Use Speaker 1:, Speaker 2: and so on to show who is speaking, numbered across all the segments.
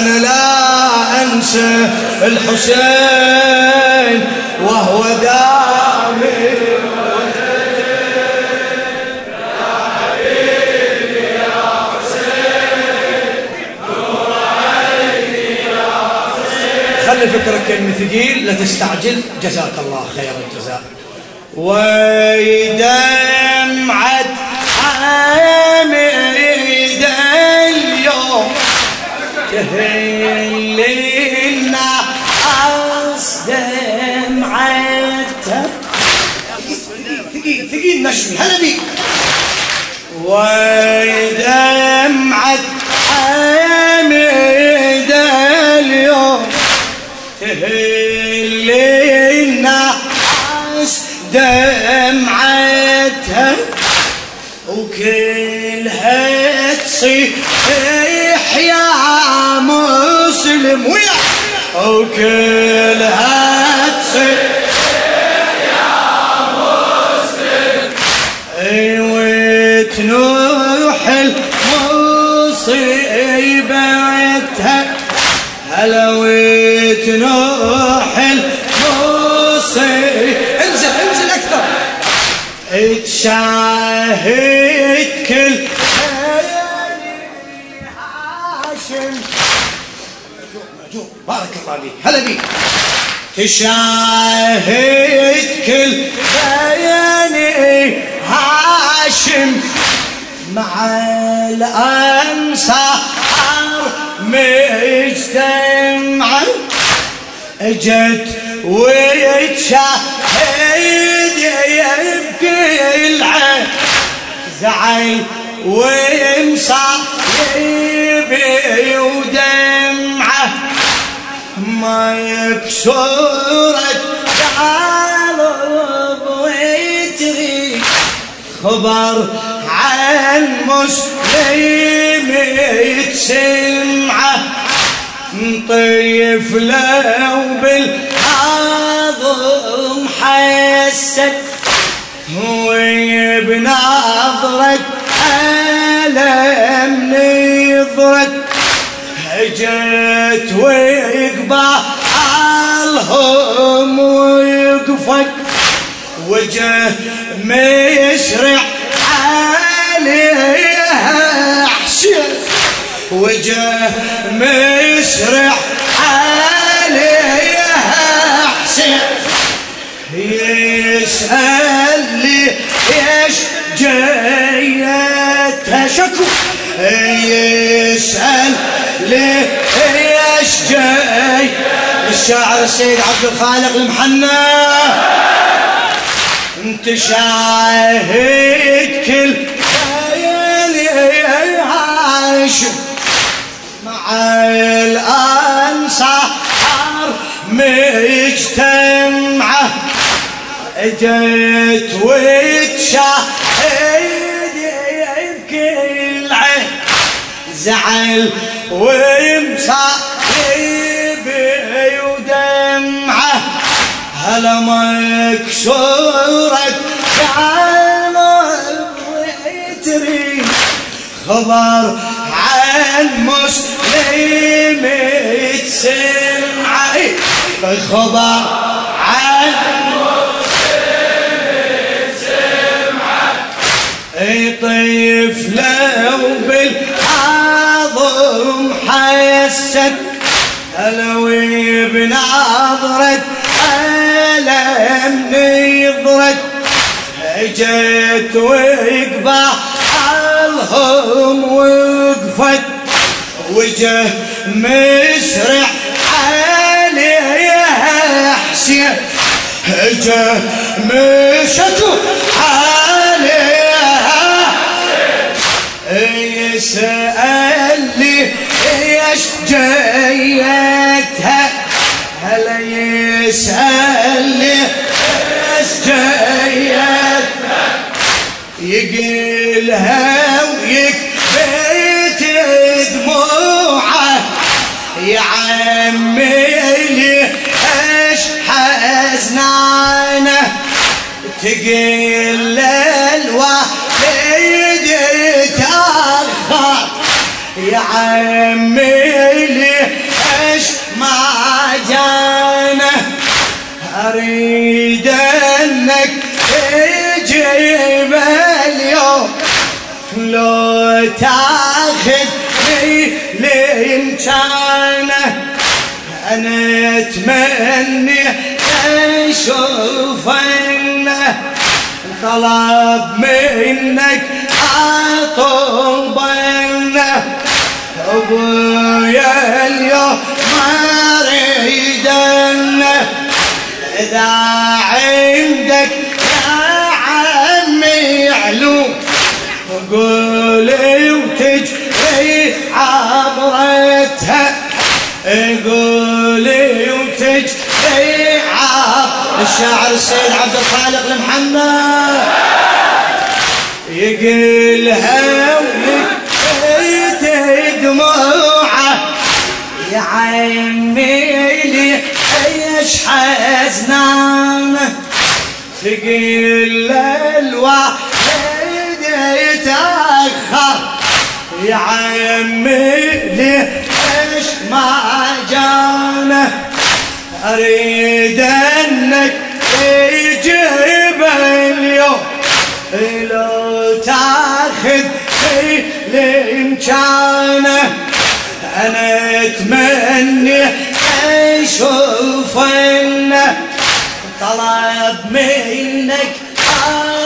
Speaker 1: أنا لا أنسى الحسين وهو دامي. خلي فكرك كلمة ثقيل لا تستعجل. جزاك الله خير الجزاء. ويدمعت ثقيل ثقيل نشمي. هلا بيك. ويدمعت حامد اليوم. تهل الناس دمعتها وكلها تصيح. يا مسلم. ويا. وكلها تصيح. وتنوح المصيبتها. هلا وتنوح المصيبة انزل انزل أكثر. تشاهد كل بارك الله فيك. هلا بيك. تشاهد كل مع الأنصار مجتمعة اجت ويتشاهد يبكي العين. زعل ومصايبي ودمعة. ما يكسرت قلب ويتري خبر عن مسلم يتسمعه طيف لو بالعظم حست وبنظرة ألم نظرت جت ويقبالهم ويقفت وجه مسرع وجه مسرع عليها حسين. يسأل لي إيش جايتها شكو يسأل لي إيش جاي الشاعر السيد عبد الخالق المحنى. انت شاهد كل ليالي عاشق. الأنصار مجتمعة اجت وتشاهد يبكي العين. زعل ومصايب ودمعه هلا قلب ويتري خبر عن مسلم تسمع خبر عن طيف لو بالعظم حست لو بنظرة ألم نظرت اجت وقبع الهم وقفت وجه مسرع عليها حسين. اجه مشت عليها يسأل لي إيش جايتها الليل الوحيد تأخر يا عمي ليش ما جانا؟ أريد أنك تجيب اليوم لو تاخذني لين كان أنا أتمنى أشوفنا طلب منك اطلبنه أبويا اليوم مريدنه إذا عندك يا عمي علوم قولي وتجري عبرتها. قولي وتجري عبر الشاعر السيد عبد الخالق المحمد. يقلها ويكتد دموعه يا عمي لي إيش حزنان؟ تقل الواحد يتأخر. يا عمي ليش ما جانا أريد أنك أتمنى أشوفنه طلب منك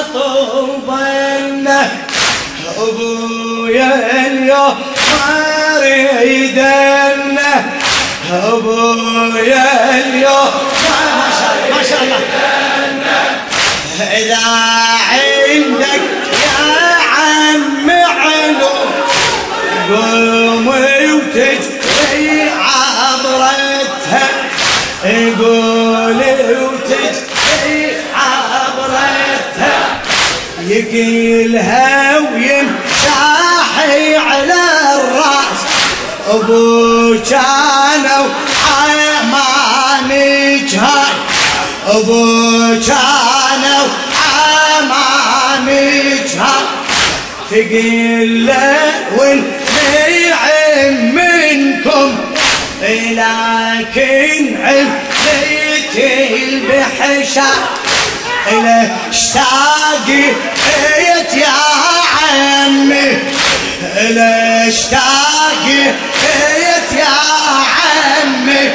Speaker 1: أطوبنه أبويا اليوم مريدنه أبويا اليوم ما شاء الله إذا قولي وتجري عبرتها يقيلها ويمشاحي على الرأس. أبو كانوا عمانك هاي. أبو كانوا عمانك هاي. تقيل والنعم منكم. لكن عبدتي البحشة إلى اشتاقي يا عمي. إلى اشتاقي يا عمي.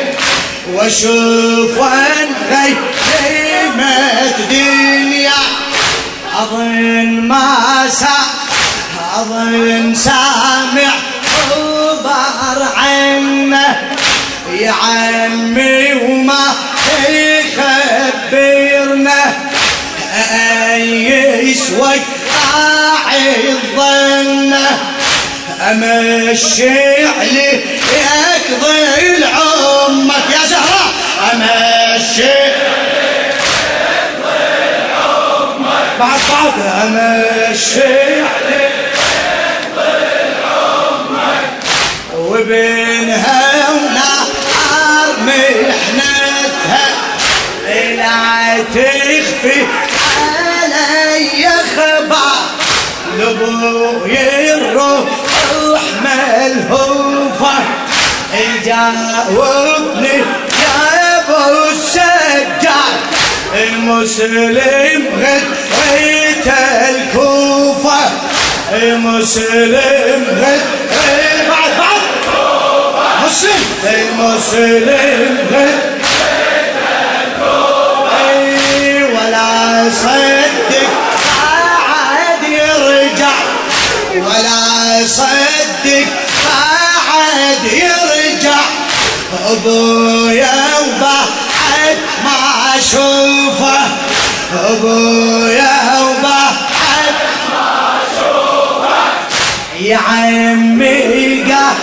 Speaker 1: واشوف وين غيمة دنيا. أظن ما سا أظن سامع عمي وما يخبرنا. يسوي قاعد ظنه امشي عليه يقضي العمك يا زهرة امشي بعد بعد امشي عليه وبينها تخفي علي خبر لابوي الروح ملهوفة. جاوبني يا أبو السجاد المسلم غديت الكوفة. المسلم غديت بعد بعد مسلم. المسلم غديت صدق بعد يرجع. ولا صدق بعد يرجع. أبويا وبعد ما أشوفه. أبويا وبعد ما أشوفه. يا عمي قال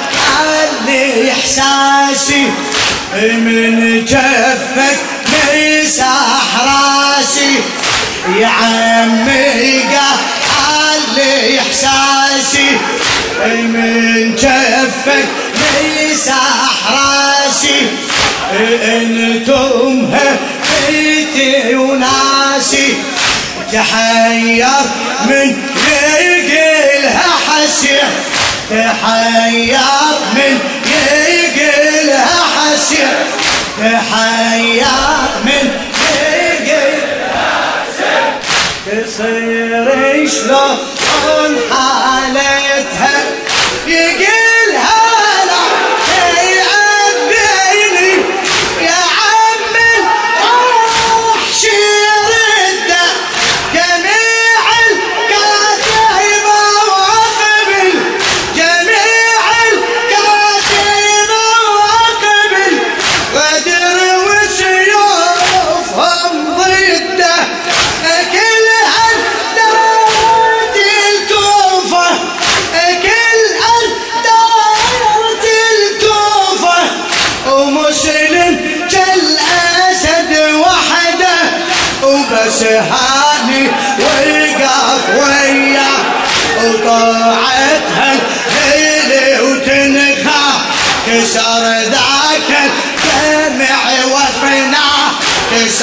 Speaker 1: إحساسي من جفك مسح راسي. يا عمي قال إحساسي من جفك مسح راسي أنتم بيتي وناسي تحير من يقلها حسيح تحير من يقلها حسيح تحير تصير شلون حالتها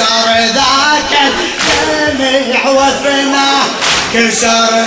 Speaker 1: كسر ذاك الدمع وفنا كسر